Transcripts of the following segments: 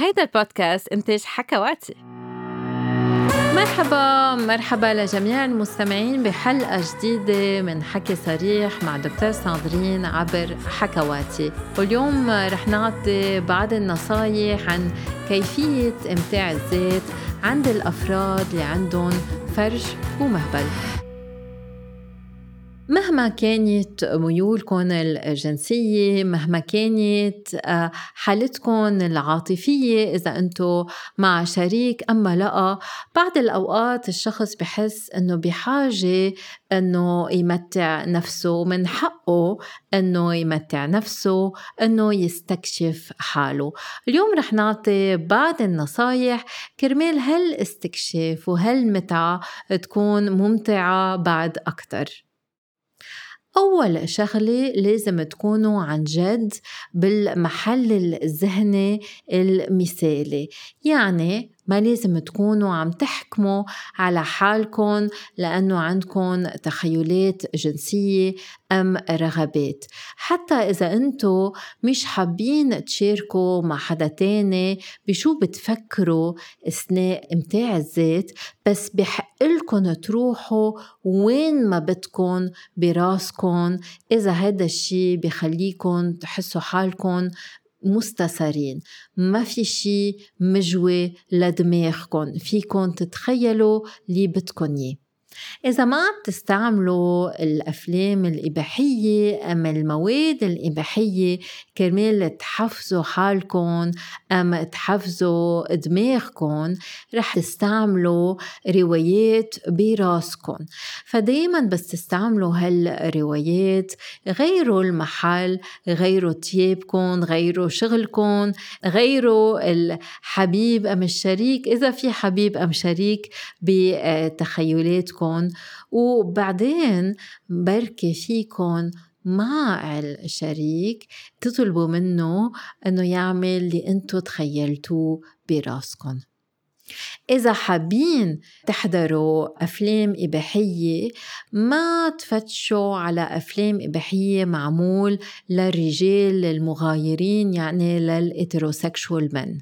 هيدا البودكاست إنتاج حكواتي مرحبا مرحبا لجميع المستمعين بحلقة جديدة من حكي صريح مع دكتور ساندرين عبر حكواتي واليوم رح نعطي بعض النصايح عن كيفية إمتاع الذات عند الأفراد اللي عندهم فرج ومهبل. مهما كانت ميولكم الجنسية مهما كانت آه، حالتكم العاطفية إذا أنتم مع شريك أما لا بعض الأوقات الشخص بحس أنه بحاجة أنه يمتع نفسه من حقه أنه يمتع نفسه أنه يستكشف حاله. اليوم رح نعطي بعض النصايح كرمال هالإستكشاف وهالمتعة تكون ممتعة بعد أكتر. أول شغلة لازم تكونوا عن جد بالمحل الذهني المثالي. يعني ما لازم تكونوا عم تحكموا على حالكم لأنه عندكم تخيلات جنسية أم رغبات. حتى إذا أنتوا مش حابين تشاركوا مع حدا تاني بشو بتفكروا أثناء إمتاع الذات بس بحق لكم تروحوا وين ما بدكم براسكم. إذا هذا الشي بخليكم تحسوا حالكم مستثارين ما في شي مجوي لدماغكم فيكم تتخيلوا اللي بدكم اياه إذا ما عم تستعملوا الأفلام الإباحية أم المواد الإباحية كرمال تحفزوا حالكم أم تحفزوا دماغكم رح تستعملوا روايات براسكم. فدايما بس تستعملوا هالروايات غيروا المحل غيروا تيابكم غيروا شغلكم غيروا الحبيب أم الشريك. إذا في حبيب أم شريك بتخيلاتكم فيكن وبعدين بركي فيكن مع الشريك تطلبوا منه إنه يعمل اللي انتو تخيلتوه براسكم. إذا حابين تحضروا أفلام إباحية ما تفتشوا على أفلام إباحية معمول للرجال المغايرين يعني لل heterosexual men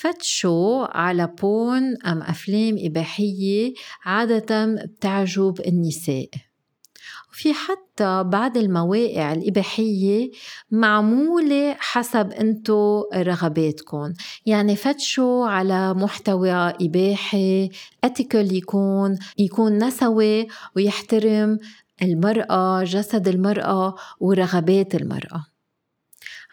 فتشوا على porn أم أفلام إباحية عادة بتعجب النساء. وفي حتى بعض المواقع الإباحية معمولة حسب انتو رغباتكم يعني فتشوا على محتوى إباحي أتيكل يكون يكون نسوي ويحترم المرأة جسد المرأة ورغبات المرأة.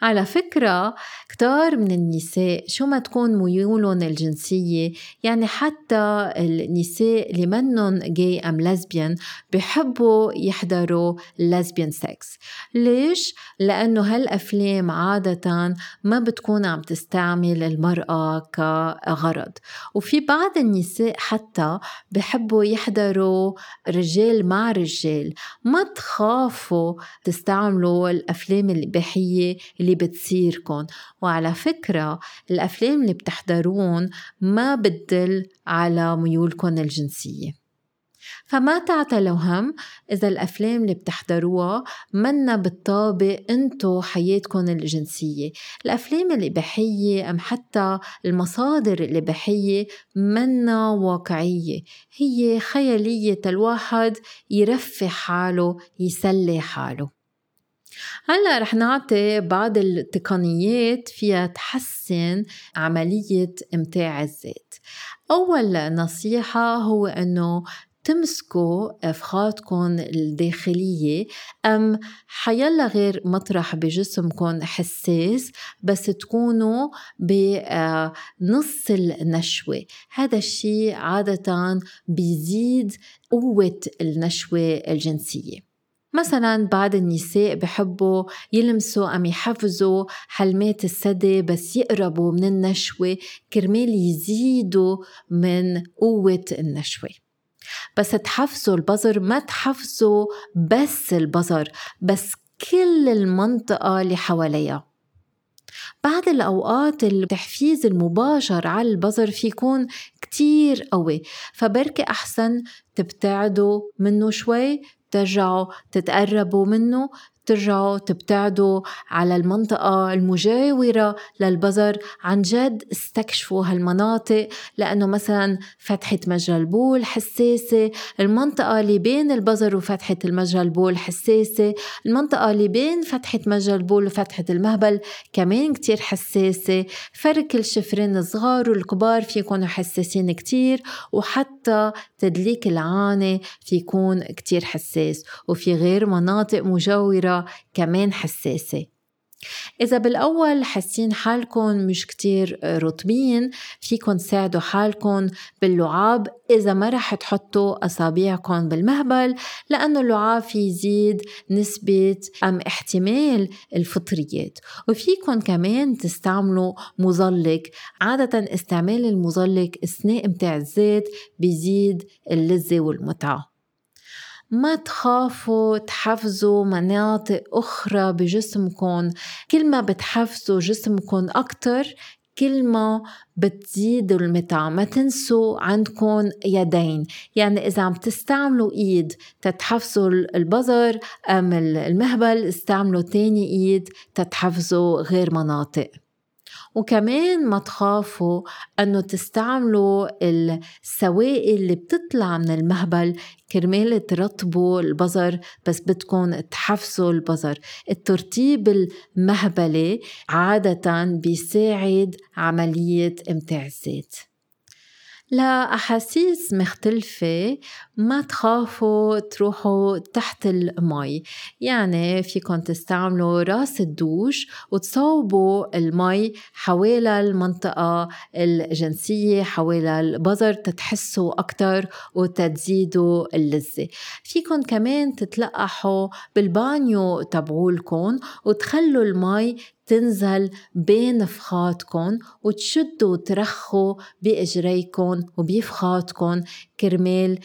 على فكرة كتار من النساء شو ما تكون ميولهم الجنسية يعني حتى النساء اللي منن جاي أم لزبيان بحبوا يحضروا لزبيان سكس ليش؟ لأنه هالأفلام عادة ما بتكون عم تستعمل المرأة كغرض. وفي بعض النساء حتى بحبوا يحضروا رجال مع رجال. ما تخافوا تستعملوا الأفلام الإباحية اللي اللي بتصيركن. وعلى فكرة الأفلام اللي بتحضرون ما بتدل على ميولكن الجنسية. فما تعتلوا هم إذا الأفلام اللي بتحضروها منا بتطابق انتو حياتكم الجنسية. الأفلام الإباحية أم حتى المصادر الإباحية منا واقعية. هي خيالية الواحد يرفه حاله يسلي حاله. هلأ رح نعطي بعض التقنيات فيها تحسن عملية إمتاع الذات أول نصيحة هو أنه تمسكوا افخاذكم الداخلية أم حيلا غير مطرح بجسمكم حساس بس تكونوا بنص النشوة. هذا الشيء عادة بيزيد قوة النشوة الجنسية. مثلا بعض النساء بحبوا يلمسوا أم يحفزوا حلمات الثدي بس يقربوا من النشوة كرمال يزيدوا من قوة النشوة. بس تحفزوا البظر ما تحفزوا بس البظر بس كل المنطقة اللي حواليها. بعض الأوقات التحفيز المباشر على البظر في يكون كتير قوي فبركي أحسن تبتعدوا منه شوي ترجعوا تتقربوا منه ترجعوا تبتعدوا على المنطقة المجاورة للبزر. عن جد استكشفوا هالمناطق لأنه مثلا فتحة مجرى البول حساسة المنطقة اللي بين البزر وفتحة المجرى البول حساسة المنطقة اللي بين فتحة مجرى البول وفتحة المهبل كمان كتير حساسة. فرك الشفرين الصغار والكبار في يكونوا حساسين كتير وحتى تدليك العانة في يكون كتير حساس. وفي غير مناطق مجاورة كمان حساسة. إذا بالأول حاسين حالكم مش كتير رطبين فيكن تساعدوا حالكم باللعاب. إذا ما رح تحطوا أصابعكم بالمهبل لأنه اللعاب في يزيد نسبة أم احتمال الفطريات. وفيكن كمان تستعملوا مزلق عادة استعمال المزلق أثناء متاع الزيت بيزيد اللذة والمتعة. ما تخافوا تحفزوا مناطق أخرى بجسمكم. كل ما بتحفزوا جسمكم أكتر كل ما بتزيدوا المتعة. ما تنسوا عندكم يدين. يعني إذا عم تستعملوا إيد تتحفزوا البظر أم المهبل استعملوا تاني إيد تتحفزوا غير مناطق. وكمان ما تخافوا أنه تستعملوا السوائل اللي بتطلع من المهبل كرمال ترطبوا البظر بس بدكم تحفزوا البظر الترطيب المهبلي عادة بيساعد عملية إمتاع الزيت. لأحاسيس مختلفة. ما تخافوا تروحوا تحت المي. يعني فيكم تستعملوا راس الدوش وتصوبوا المي حوالي المنطقة الجنسية حوالي البظر تتحسوا أكتر وتتزيدوا اللذة. فيكم كمان تتلقحوا بالبانيو تبعولكم وتخلوا المي تنزل بين فخاتكم وتشدوا وترخوا بإجريكم وبفخاتكم كرمال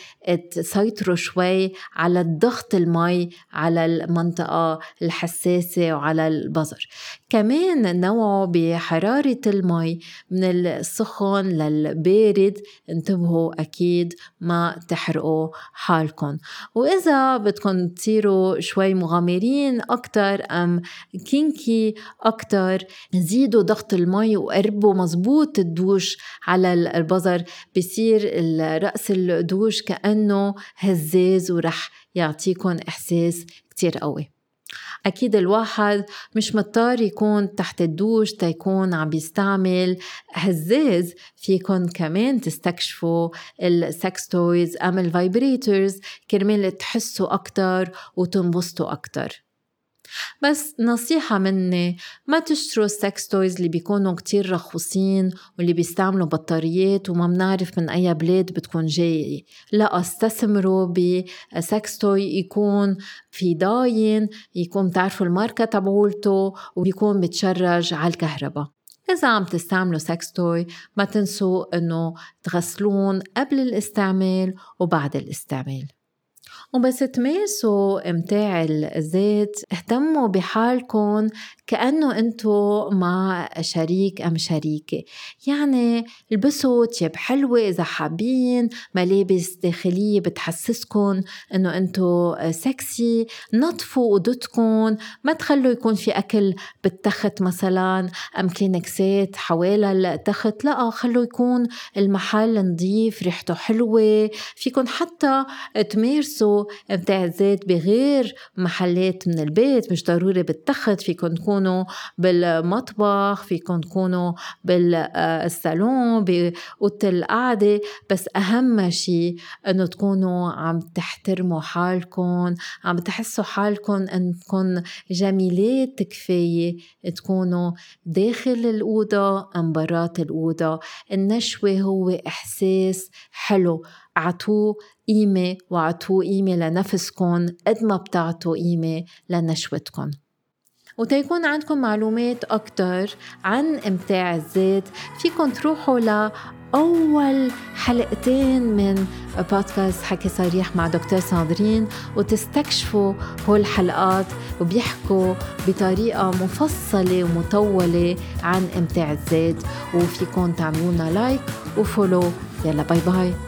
تسيطروا شوي على الضغط المي على المنطقة الحساسة وعلى البظر كمان نوعوا بحرارة المي من السخن للبارد. انتبهوا أكيد ما تحرقوا حالكم وإذا بدكم تصيروا شوي مغامرين أكتر أم كينكي أكتر زيدوا ضغط المي وقربوا مزبوط الدوش على البظر بصير رأس الدوش كأنه هزاز ورح يعطيكم إحساس كتير قوي. أكيد الواحد مش مضطر يكون تحت الدوش تيكون عم بيستعمل هزاز فيكن كمان تستكشفوا ال sex toys أم ال vibrators كرمال تحسوا أكتر وتنبسطوا أكتر. بس نصيحة مني ما تشتروا ال sex toys اللي بيكونوا كتير رخوصين واللي بيستعملوا بطاريات وما بنعرف من أي بلاد بتكون جاية. لا استثمروا ب sex toy يكون في ضاين يكون بتعرفوا الماركة تبعولته وبيكون بتشرج على الكهرباء. إذا عم تستعملوا sex toy ما تنسوا إنه تغسلون قبل الاستعمال وبعد الاستعمال. وبس تمارسوا امتاع الذات اهتموا بحالكم كأنه انتو مع شريك أم شريكة. يعني البسوا تياب حلوة إذا حابين ملابس داخلية بتحسسكم إنه انتو سكسي نظفوا أوضتكم ما تخلوا يكون في أكل بالتخت مثلا أم كلينكسات حوالي التخت لا خلوا يكون المحل نظيف ريحته حلوة فيكن حتى تمارسوا امتاع الزيت بغير محلات من البيت مش ضروري بالتخت تكون تكونوا بالمطبخ فيكم تكونوا بالصالون بأوضة القعدة. بس أهم شيء إنه تكونوا عم تحترموا حالكم عم تحسوا حالكم إنكم جميلات كفاية تكونوا داخل الأوضة أم برات الأوضة. النشوة هو إحساس حلو. اعطوه قيمة واعطوه قيمة لنفسكم قد ما بتعطوا قيمة لنشوتكم وتيكون عندكم معلومات أكتر عن إمتاع الذات فيكم تروحوا ل أول حلقتين من بودكاست حكي صريح مع دكتور ساندرين وتستكشفوا هول الحلقات وبيحكوا بطريقة مفصلة ومطولة عن إمتاع الذات وفيكم تعملونا like و follow يلا bye bye